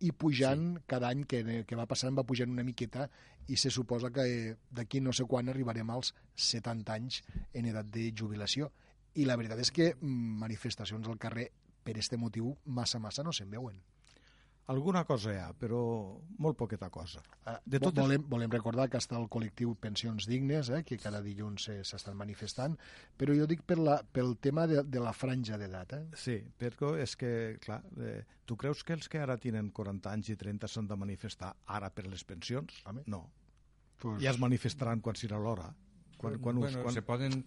S2: i pujant sí. cada any que, que va passant va pujant una miqueta i se suposa que d'aquí no sé quan arribarem als 70 anys en edat de jubilació. I la veritat és que mm, manifestacions al carrer per este motiu massa massa no se'n veuen.
S5: Alguna cosa hi ha, però molt poqueta cosa.
S2: Ah, de totes... volem, volem recordar que està el col·lectiu Pensions Dignes, eh, que cada dilluns s'estan manifestant, però jo dic per la, pel tema de, de la franja d'edat. Eh?
S5: Sí, perquè és que, clar, eh, tu creus que els que ara tenen 40 anys i 30 s'han de manifestar ara per les pensions?
S2: Home.
S5: No. Pues... Ja es manifestaran quan serà l'hora.
S4: Quan, quan, bueno, quan... Se, poden,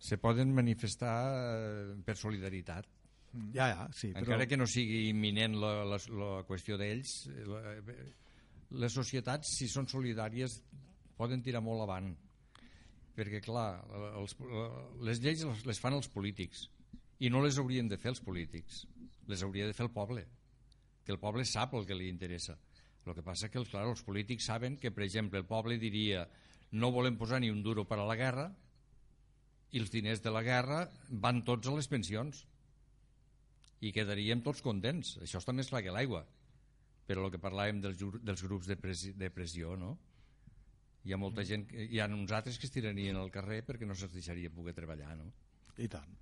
S4: se poden manifestar eh, per solidaritat.
S5: Ja, ja, sí.
S4: Però... Encara que no sigui imminent la, la, la qüestió d'ells, les societats, si són solidàries, poden tirar molt avant. Perquè, clar, els, les lleis les fan els polítics i no les haurien de fer els polítics, les hauria de fer el poble, que el poble sap el que li interessa. El que passa que, clar, els polítics saben que, per exemple, el poble diria no volem posar ni un duro per a la guerra i els diners de la guerra van tots a les pensions i quedaríem tots contents. Això està més clar que l'aigua. Però el que parlàvem dels, dels grups de, pressió, de pressió, no? Hi ha molta gent, hi ha uns altres que es tirarien al carrer perquè no se'ls deixaria poder treballar, no?
S5: I tant.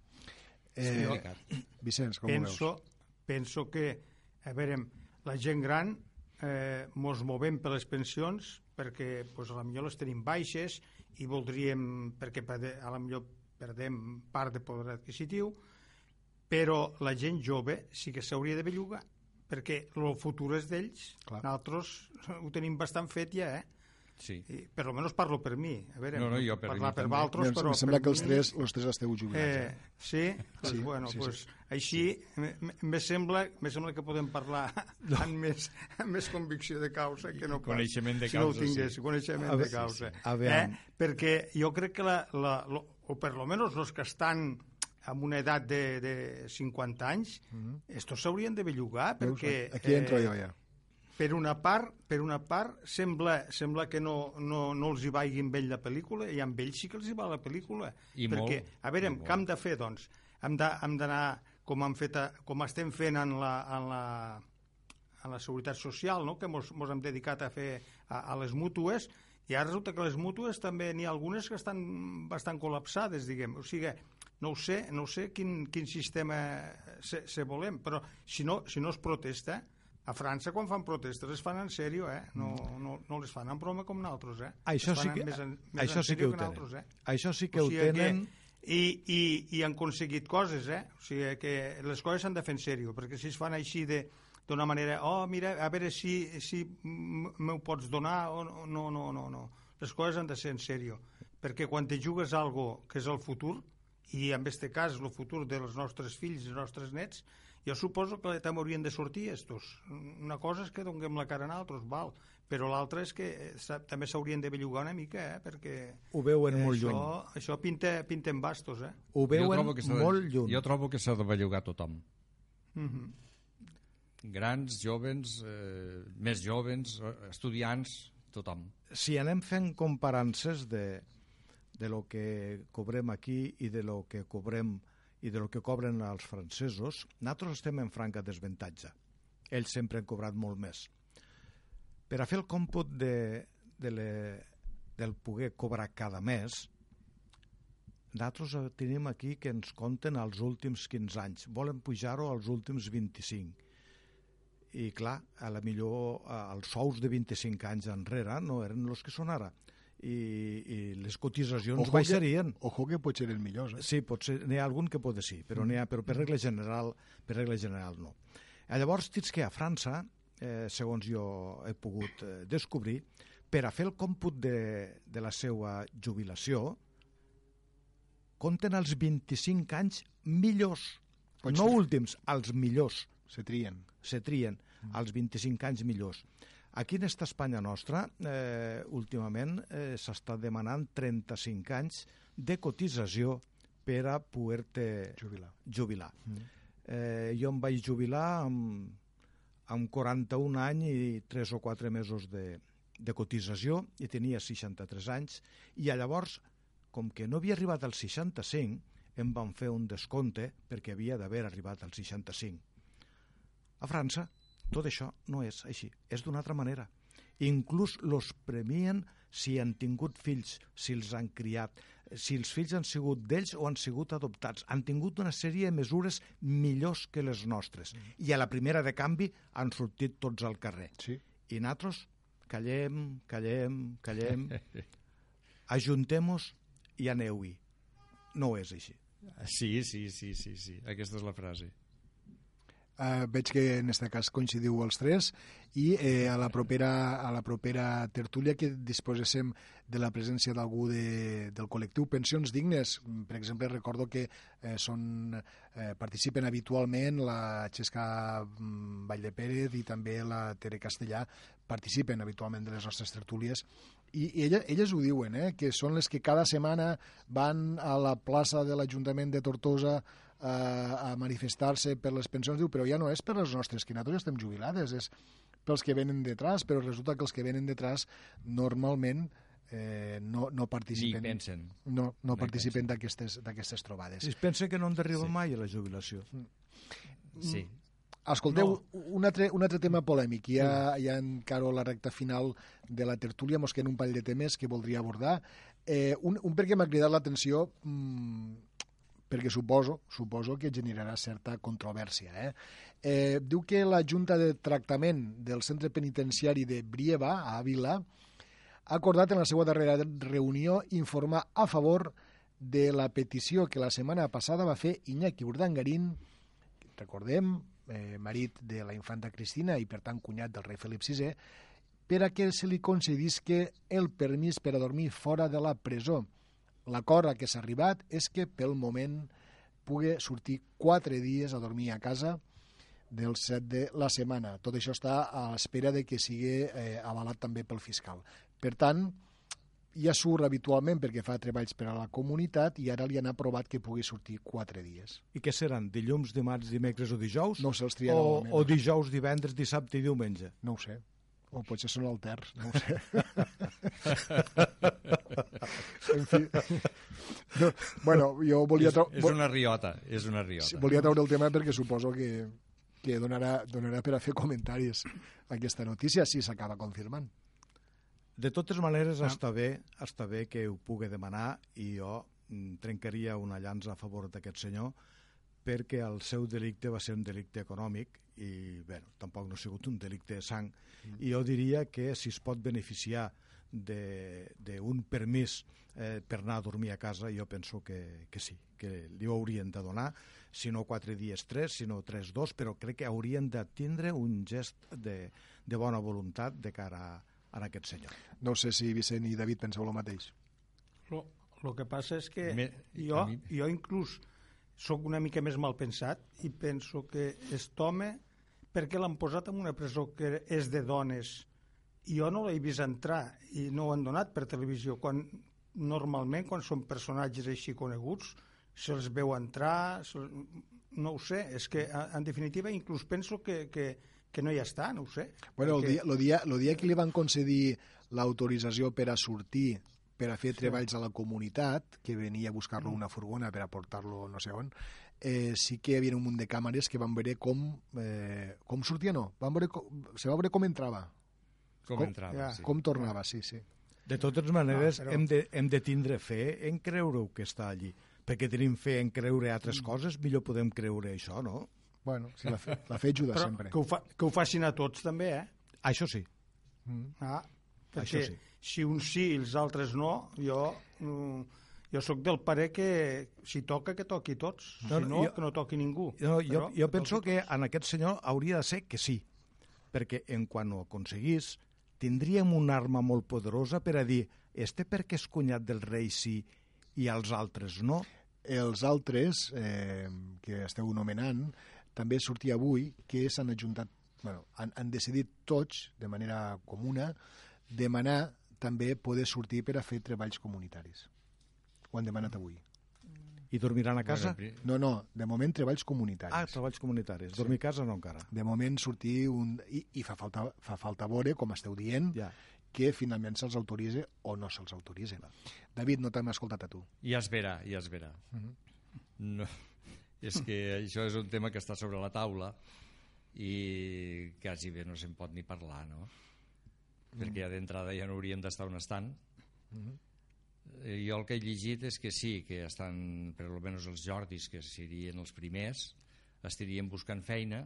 S2: Eh, Vicenç, com
S3: penso,
S2: ho veus?
S3: Penso que, a veure, la gent gran eh, mos movem per les pensions perquè pues, a la millor les tenim baixes i voldríem, perquè a la millor perdem part de poder adquisitiu, però la gent jove sí que s'hauria de bellugar perquè el futur és d'ells nosaltres ho tenim bastant fet ja eh?
S4: Sí.
S3: I, per almenys parlo per mi. A veure,
S4: No, no, jo per
S3: parlar
S4: mi
S3: per altres,
S2: Em,
S3: però
S2: em sembla
S3: per
S2: que els
S3: mi,
S2: tres, els tres esteu jubilats.
S3: Eh,
S2: Eh?
S3: sí? Pues,
S2: Sí,
S3: bueno,
S2: sí,
S3: pues,
S2: sí.
S3: així me, me- me sembla, me sembla que podem parlar amb, més, amb més convicció de causa que no pas.
S4: Coneixement de
S3: si no ho
S4: causa,
S3: tingués,
S4: sí.
S3: coneixement
S5: A
S3: de causa.
S5: sí, sí. A veure.
S3: Eh? Perquè jo crec que, la, la, lo, o per lo menos els que estan amb una edat de, de 50 anys, estos s'haurien de bellugar.
S2: Veus?
S3: perquè...
S2: Aquí entro
S3: eh,
S2: jo ja.
S3: per una part, per una part sembla, sembla que no, no, no els hi vagi amb ell la pel·lícula, i amb ell sí que els hi va la pel·lícula.
S4: I
S3: perquè,
S4: molt,
S3: a veure, què hem de fer, doncs? Hem d'anar, com, hem fet a, com estem fent en la, en la, en la Seguretat Social, no? que mos, mos hem dedicat a fer a, a les mútues, i ara resulta que les mútues també n'hi ha algunes que estan bastant col·lapsades, diguem. O sigui, no ho sé, no ho sé quin, quin sistema se, se volem, però si no, si no es protesta, a França, quan fan protestes, les fan en sèrio, eh? No, no, no les fan en broma com nosaltres, eh?
S5: Això
S3: Les
S5: sí que-
S3: més en, més
S5: això
S3: en
S5: sí que ho tenen.
S3: nosaltres, eh?
S5: Això sí que
S3: O
S5: ho
S3: sigui
S5: tenen...
S3: i, i, i han aconseguit coses, eh? O sigui que les coses s'han de fer en sèrio, perquè si es fan així de d'una manera, oh, mira, a veure si, si m'ho pots donar o no, no, no, no, no. Les coses han de ser en sèrio, perquè quan te jugues algo que és el futur, i en este cas el futur dels nostres fills i els nostres nets, jo suposo que també haurien de sortir estos. Una cosa és que donem la cara a altres, val, però l'altra és que eh, també s'haurien de bellugar una mica, eh? perquè
S5: Ho veuen molt
S3: això,
S5: lluny.
S3: Això pinta, pinta en bastos, eh?
S5: Ho veuen
S4: s'ha de-
S5: molt lluny.
S4: Jo trobo que s'ha de bellugar tothom.
S3: Mhm.
S4: Grans, jovens, eh, més jovens, eh, estudiants, tothom.
S5: si anem fent comparances de, de lo que cobrem aquí i de lo que cobrem i de lo que cobren els francesos, nosaltres estem en franca desventatge. Ells sempre han cobrat molt més. Per a fer el còmput de, de le, del poder cobrar cada mes, nosaltres eh, tenim aquí que ens compten els últims 15 anys. Volen pujar-ho als últims 25 i clar, a la millor eh, els sous de 25 anys enrere no eren els que són ara i, i les cotitzacions
S2: Ojo que-
S5: baixarien
S2: Ojo que pot ser el millor, eh?
S5: sí, potser n'hi ha algun que pot sí però, n'hi ha, però per regla general per regla general no Eh, llavors tens que a França eh, segons jo he pogut eh, descobrir per a fer el còmput de, de la seva jubilació compten els 25 anys millors
S2: Pots
S5: no
S2: ser.
S5: últims, els millors
S2: Se trien.
S5: se trien als 25 anys millors. Aquí en esta Espanya nostra, eh, últimament, eh, s'està demanant 35 anys de cotització per a poder-te
S2: Jubilar.
S5: jubilar. Eh, jo em vaig jubilar amb, amb 41 anys i 3 o 4 mesos de, de cotització i tenia 63 anys i llavors, com que no havia arribat als 65, em van fer un descompte perquè havia d'haver arribat als 65. A França, tot això no és així, és d'una altra manera. Inclús los premien si han tingut fills, si els han criat, si els fills han sigut d'ells o han sigut adoptats. Han tingut una sèrie de mesures millors que les nostres. I a la primera de canvi han sortit tots al carrer.
S2: Sí.
S5: I nosaltres callem, callem, callem, *laughs* ajuntem-nos i aneu-hi. No és així.
S4: Sí, sí, sí, sí, sí. Aquesta és la frase.
S2: Uh, veig que en aquest cas coincidiu els tres i eh, a, la propera, a la propera tertúlia que disposéssim de la presència d'algú de, del col·lectiu Pensions Dignes. Per exemple, recordo que eh, són, eh, participen habitualment la Xesca mm, Valldepérez i també la Tere Castellà participen habitualment de les nostres tertúlies i, elles, elles ho diuen, eh, que són les que cada setmana van a la plaça de l'Ajuntament de Tortosa eh, a manifestar-se per les pensions, diu, però ja no és per les nostres, que nosaltres estem jubilades, és pels que venen detrás, però resulta que els que venen detrás normalment eh, no, no
S4: Ni
S2: participen,
S4: pensen.
S2: no, no
S4: Ni
S2: participen d'aquestes d'aquestes trobades.
S5: Es pensa que no han d'arribar
S4: Sí.
S5: mai a la jubilació.
S4: Sí.
S2: Escolteu, no. un, altre, un altre tema polèmic. Ja, ja encaro la recta final de la tertúlia, mos queden un parell de temes que voldria abordar. Eh, un, un perquè m'ha cridat l'atenció mmm, perquè suposo, suposo que generarà certa controvèrsia. Eh? Eh, diu que la Junta de Tractament del Centre Penitenciari de Brieva, a Ávila, ha acordat en la seva darrera reunió informar a favor de la petició que la setmana passada va fer Iñaki Urdangarín, recordem, eh, marit de la infanta Cristina i per tant cunyat del rei Felip VI, per a que se li concedisque el permís per a dormir fora de la presó. L'acord a què s'ha arribat és que pel moment pugui sortir quatre dies a dormir a casa del set de la setmana. Tot això està a l'espera de que sigui eh, avalat també pel fiscal. Per tant, ja surt habitualment perquè fa treballs per a la comunitat i ara li han aprovat que pugui sortir quatre dies.
S5: I què seran? Dilluns, dimarts, dimecres o dijous?
S2: No ho sé, els triarà
S5: o, o dijous, divendres, dissabte i diumenge?
S2: No ho sé. O potser són alters, no ho sé. *laughs* en fi. No, bueno, jo volia,
S4: És, és una riota, és una riota.
S2: Sí, volia treure el tema perquè suposo que, que donarà, donarà per a fer comentaris aquesta notícia si s'acaba confirmant.
S5: De totes maneres, ah. està, bé, està bé que ho pugui demanar i jo mm, trencaria una llança a favor d'aquest senyor perquè el seu delicte va ser un delicte econòmic i, bé, tampoc no ha sigut un delicte de sang. Mm. I jo diria que si es pot beneficiar d'un permís eh, per anar a dormir a casa, jo penso que, que sí, que li ho haurien de donar, si no quatre dies tres, si no tres dos, però crec que haurien de tindre un gest de, de bona voluntat de cara a, a aquest senyor.
S2: No sé si Vicent i David penseu el mateix.
S3: Lo, lo que passa és que
S4: Me-
S3: jo,
S4: mi-
S3: jo inclús sóc una mica més mal pensat i penso que aquest home, perquè l'han posat en una presó que és de dones i jo no l'he vist entrar i no ho han donat per televisió, quan normalment quan són personatges així coneguts se'ls veu entrar, se no ho sé, és que en definitiva inclús penso que, que, que no hi està, no ho sé.
S2: Bueno, el
S3: perquè-
S2: dia, el, dia, el dia que li van concedir l'autorització per a sortir per a fer sí. treballs a la comunitat, que venia a buscar-lo una furgona per a portar-lo no sé on, eh, sí que hi havia un munt de càmeres que van veure com, eh, com sortia, no, van veure com, se va veure com entrava,
S4: Com,
S2: com-
S4: entrava,
S3: ja,
S4: sí.
S2: com tornava, sí, sí.
S5: De totes maneres,
S3: Ah,
S5: ah,
S3: però-
S5: hem, de, hem de tindre fe en creure que està allí. Perquè tenim fe en creure altres coses, millor podem creure això, no?
S2: Bueno, sí, la, fe, la fe *laughs* ajuda
S3: Però
S2: sempre.
S3: que ho, fa, que ho facin a tots també, eh?
S5: Això sí.
S3: Ah, perquè
S5: Això sí.
S3: si uns sí i els altres no, jo, mm, jo sóc del parer que si toca, que toqui tots.
S5: No,
S3: si
S5: no, jo-
S3: que no toqui ningú.
S5: No, jo, jo
S3: que
S5: penso que
S3: tots.
S5: en aquest senyor hauria de ser que sí, perquè en quan ho aconseguís tindríem una arma molt poderosa per a dir este perquè és cunyat del rei sí i els altres no.
S2: Els altres eh, que esteu nomenant també sortia avui que s'han ajuntat, bueno, han, han decidit tots, de manera comuna, demanar també poder sortir per a fer treballs comunitaris. Ho han demanat avui.
S5: I dormiran a casa?
S2: No, no, de moment treballs comunitaris.
S5: ah, treballs comunitaris. Dormir a casa no encara.
S2: De moment sortir un... I, i fa, falta, fa falta veure, com esteu dient,
S5: Ja.
S2: que finalment se'ls autoritza o no se'ls autoritza. David, no t'hem escoltat a tu.
S4: Ja es verà, ja es verà. no, *laughs* és que això és un tema que està sobre la taula i quasi bé no se'n pot ni parlar, no? Perquè ja d'entrada ja no haurien d'estar on estan. Eh, Jo el que he llegit és que sí, que estan, per almenys els Jordis, que serien els primers, estarien buscant feina,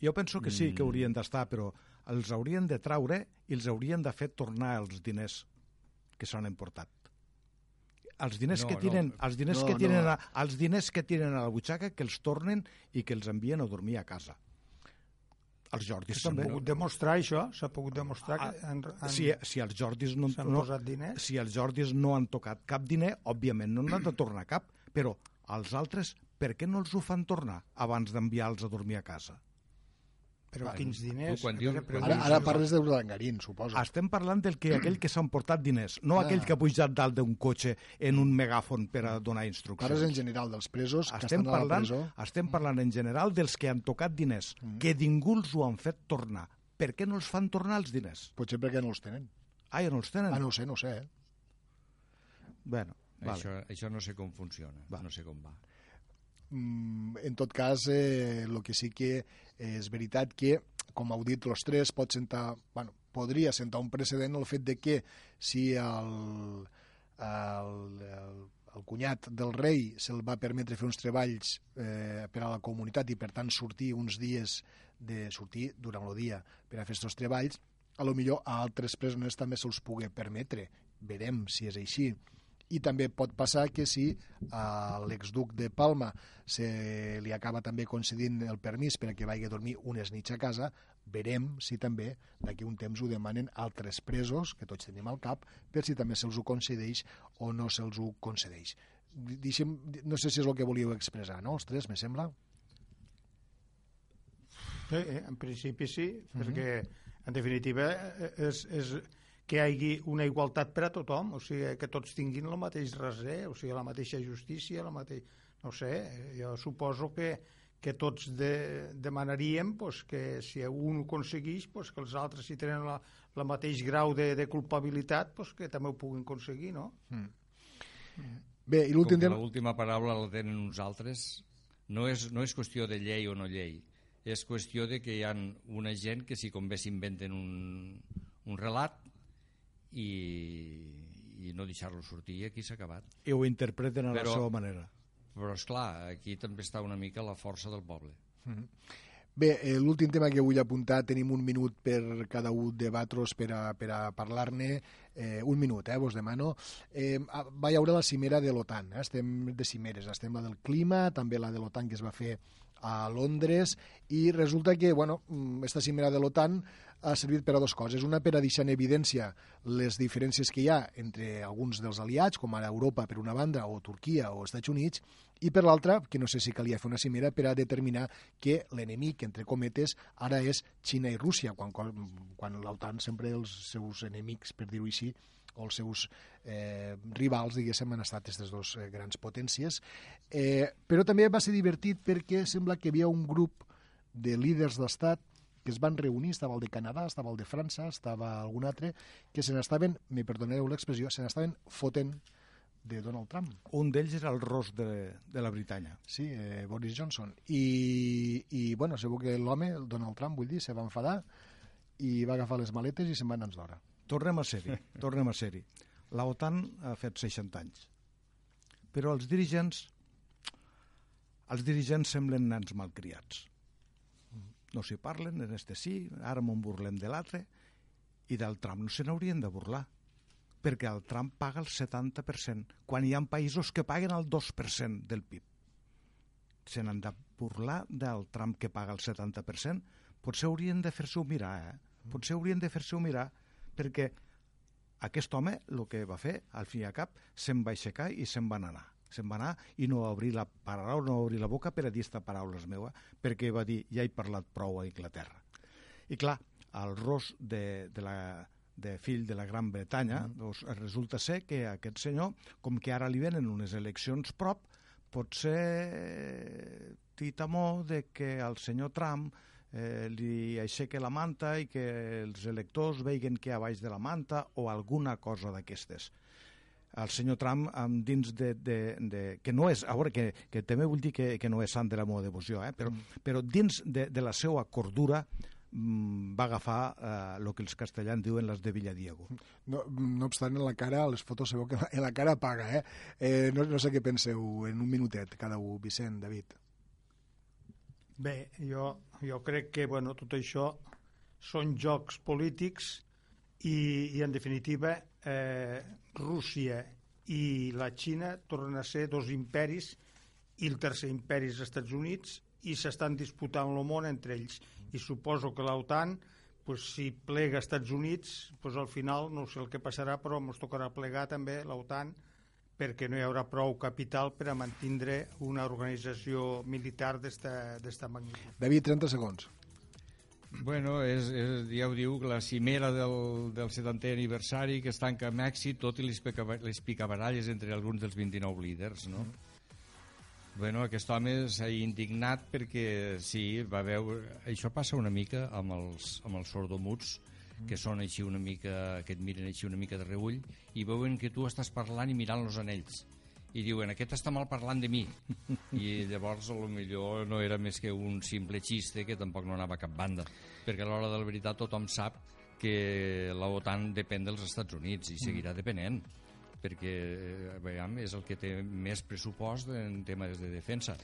S5: Jo penso que sí que haurien d'estar, però els haurien de traure i els haurien de fer tornar els diners que s'han emportat. Els diners
S4: No,
S5: que
S4: no.
S5: tienen, els diners
S2: No,
S5: que tienen,
S2: no.
S5: a, els diners que tienen a la butxaca que els tornen i que els envien a dormir a casa. Els Jordis
S3: S'ha
S5: també.
S3: pogut demostrar això, s'ha pogut demostrar que han, han,
S5: Si, si els Jordis no,
S3: s'han
S5: no,
S3: posat diners.
S5: si els Jordis no han tocat cap diner, òbviament no n'han de tornar cap, però els altres, per què no els ho fan tornar abans d'enviar-los a dormir a casa?
S3: Però quins diners?
S4: tu quan dius- quan
S2: Ara, ara parles d'Urdangarín, suposo.
S5: Estem parlant del que aquell que s'ha emportat diners, no
S2: Ah.
S5: aquell que ha pujat dalt d'un cotxe en un megàfon per a donar
S2: Parles
S5: instruccions.
S2: en general dels presos que
S5: Estem
S2: estan a la
S5: parlant,
S2: presó.
S5: estem parlant en general dels que han tocat diners, que ningú els ho han fet tornar. Per què no els fan tornar els diners?
S2: Potser perquè no els tenen.
S5: Ah, ja no els tenen?
S2: Ah, no ho sé, no ho sé, eh?
S5: Bueno, vale.
S4: això, això no sé com funciona,
S5: Va.
S4: no sé com va.
S2: Mm, en tot cas, eh, el que sí que és veritat que, com heu dit els tres, pot sentar, bueno, podria sentar un precedent el fet de que si el, el, el, el cunyat del rei se'l va permetre fer uns treballs eh, per a la comunitat i per tant sortir uns dies de sortir durant el dia per a fer aquests treballs, a lo millor a altres presoners també se'ls pugui permetre. Verem si és així i també pot passar que si a l'exduc de Palma se li acaba també concedint el permís per a que vagi a dormir unes nits a casa, verem si també d'aquí un temps ho demanen altres presos, que tots tenim al cap, per si també se'ls ho concedeix o no se'ls ho concedeix. Deixem, no sé si és el que volíeu expressar, no, els tres, me sembla?
S3: Sí, eh, en principi sí, uh -huh. perquè en definitiva és, és que hi hagi una igualtat per a tothom, o sigui, que tots tinguin el mateix raser, o sigui, la mateixa justícia, la mateixa... no sé, jo suposo que, que tots de, demanaríem pues, que si un ho aconsegueix, pues, que els altres, si tenen la, la mateix grau de, de culpabilitat, pues, que també ho puguin aconseguir, no? Mm.
S2: Bé, i l'últim...
S4: Com l'última paraula la tenen uns altres, no és, no és qüestió de llei o no llei, és qüestió de que hi ha una gent que si com bé s'inventen un, un relat i, i no deixar-lo sortir aquí s'ha acabat.
S5: I ho interpreten a però, la seva manera.
S4: Però, és clar aquí també està una mica la força del poble. Mm -hmm.
S2: Bé, eh, l'últim tema que vull apuntar, tenim un minut per cada un de Batros per a, per a parlar-ne, eh, un minut, eh, vos demano. Eh, va hi haure la cimera de l'OTAN, eh? estem de cimeres, estem la del clima, també la de l'OTAN que es va fer a Londres i resulta que, bueno, aquesta mm, cimera de l'OTAN ha servit per a dues coses. Una, per a deixar en evidència les diferències que hi ha entre alguns dels aliats, com ara Europa per una banda, o Turquia o Estats Units, i per l'altra, que no sé si calia fer una cimera per a determinar que l'enemic, entre cometes, ara és Xina i Rússia, quan, quan l'OTAN sempre els seus enemics, per dir-ho així, o els seus eh, rivals, diguéssim, han estat aquestes dues eh, grans potències. Eh, però també va ser divertit perquè sembla que hi havia un grup de líders d'estat que es van reunir, estava el de Canadà, estava el de França, estava algun altre, que se n'estaven, me perdoneu l'expressió, se n'estaven fotent de Donald Trump.
S5: Un d'ells era el ros de, de la Britània.
S2: Sí, eh, Boris Johnson. I, i bueno, segur que l'home, Donald Trump, vull dir, se va enfadar i va agafar les maletes i se'n va anar d'hora.
S5: Tornem a ser-hi, *laughs* tornem a ser-hi. La OTAN ha fet 60 anys. Però els dirigents els dirigents semblen nans malcriats. No s'hi parlen, en este sí, ara m'en burlem de l'altre, i del Trump no se n'haurien de burlar, perquè el Trump paga el 70%, quan hi ha països que paguen el 2% del PIB. Se n'han de burlar del Trump que paga el 70%? Potser haurien de fer-se-ho mirar, eh? Potser haurien de fer-se-ho mirar perquè aquest home el que va fer, al fi i al cap, se'n va aixecar i se'n va anar. Se'n va anar i no va obrir la paraula, no va obrir la boca per a dir aquesta paraula meva, perquè va dir, ja he parlat prou a Inglaterra. I clar, el ros de, de la, de fill de la Gran Bretanya, mm. doncs resulta ser que aquest senyor, com que ara li venen unes eleccions prop, pot ser titamó de que el senyor Trump eh, li aixeque la manta i que els electors veguen que a baix de la manta o alguna cosa d'aquestes el senyor Trump amb dins de, de, de, que no és, a veure, que, que també vull dir que, que no és sant de la meva devoció, eh? però, mm. però dins de, de la seva cordura mm, va agafar el eh, que els castellans diuen les de Villadiego.
S2: No, no obstant, en la cara, les fotos sabeu que *laughs* en la cara paga, eh? eh no, no sé què penseu en un minutet cada un, Vicent, David.
S3: Bé, jo, jo crec que bueno, tot això són jocs polítics i, i en definitiva eh, Rússia i la Xina tornen a ser dos imperis i el tercer imperi és els Estats Units i s'estan disputant el món entre ells i suposo que l'OTAN pues, si plega als Estats Units pues, al final no sé el que passarà però ens tocarà plegar també l'OTAN perquè no hi haurà prou capital per a mantindre una organització militar d'esta magnitud.
S2: David, 30 segons.
S4: Bueno, és, és, ja ho diu, la cimera del, del 70è aniversari que es tanca amb èxit, tot i les, les picabaralles entre alguns dels 29 líders, no? Mm. Bueno, aquest home s'ha indignat perquè sí, va veure... Això passa una mica amb els, amb els sordomuts, que són així una mica, que et miren així una mica de reull i veuen que tu estàs parlant i mirant-los en ells i diuen, aquest està mal parlant de mi i llavors a lo millor no era més que un simple xiste que tampoc no anava a cap banda perquè a l'hora de la veritat tothom sap que la OTAN depèn dels Estats Units i seguirà depenent perquè eh, veiem, és el que té més pressupost en temes de defensa.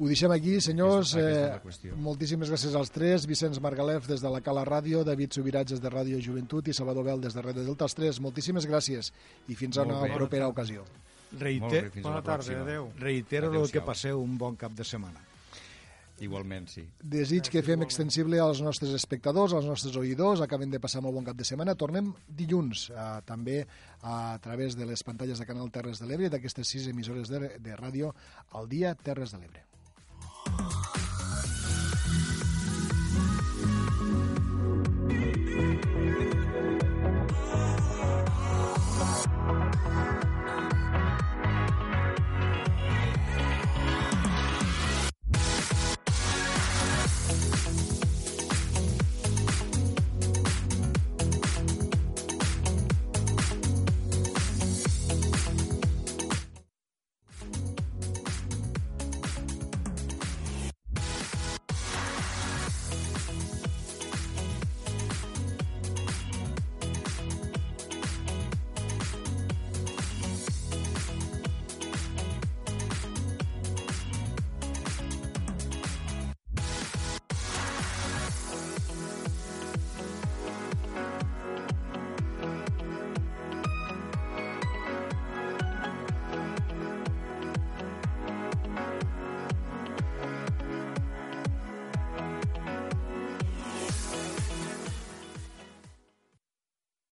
S2: Ho deixem aquí, senyors.
S4: Aquesta-
S2: Eh, moltíssimes gràcies als tres. Vicenç Margalef des de la Cala Ràdio, David Subirats de Ràdio Joventut i Salvador Bel des de Ràdio Delta. Els tres, moltíssimes gràcies i fins a una propera ocasió.
S4: Molt
S5: Reiter,
S4: bé,
S3: Bona tarda, adeu.
S5: reitero el que passeu un bon cap de setmana.
S4: Igualment, sí.
S2: Desig que fem extensible als nostres espectadors, als nostres oïdors. Acaben de passar molt bon cap de setmana. Tornem dilluns, eh, també a través de les pantalles de Canal Terres de l'Ebre, d'aquestes sis emissores de, de ràdio al dia Terres de l'Ebre.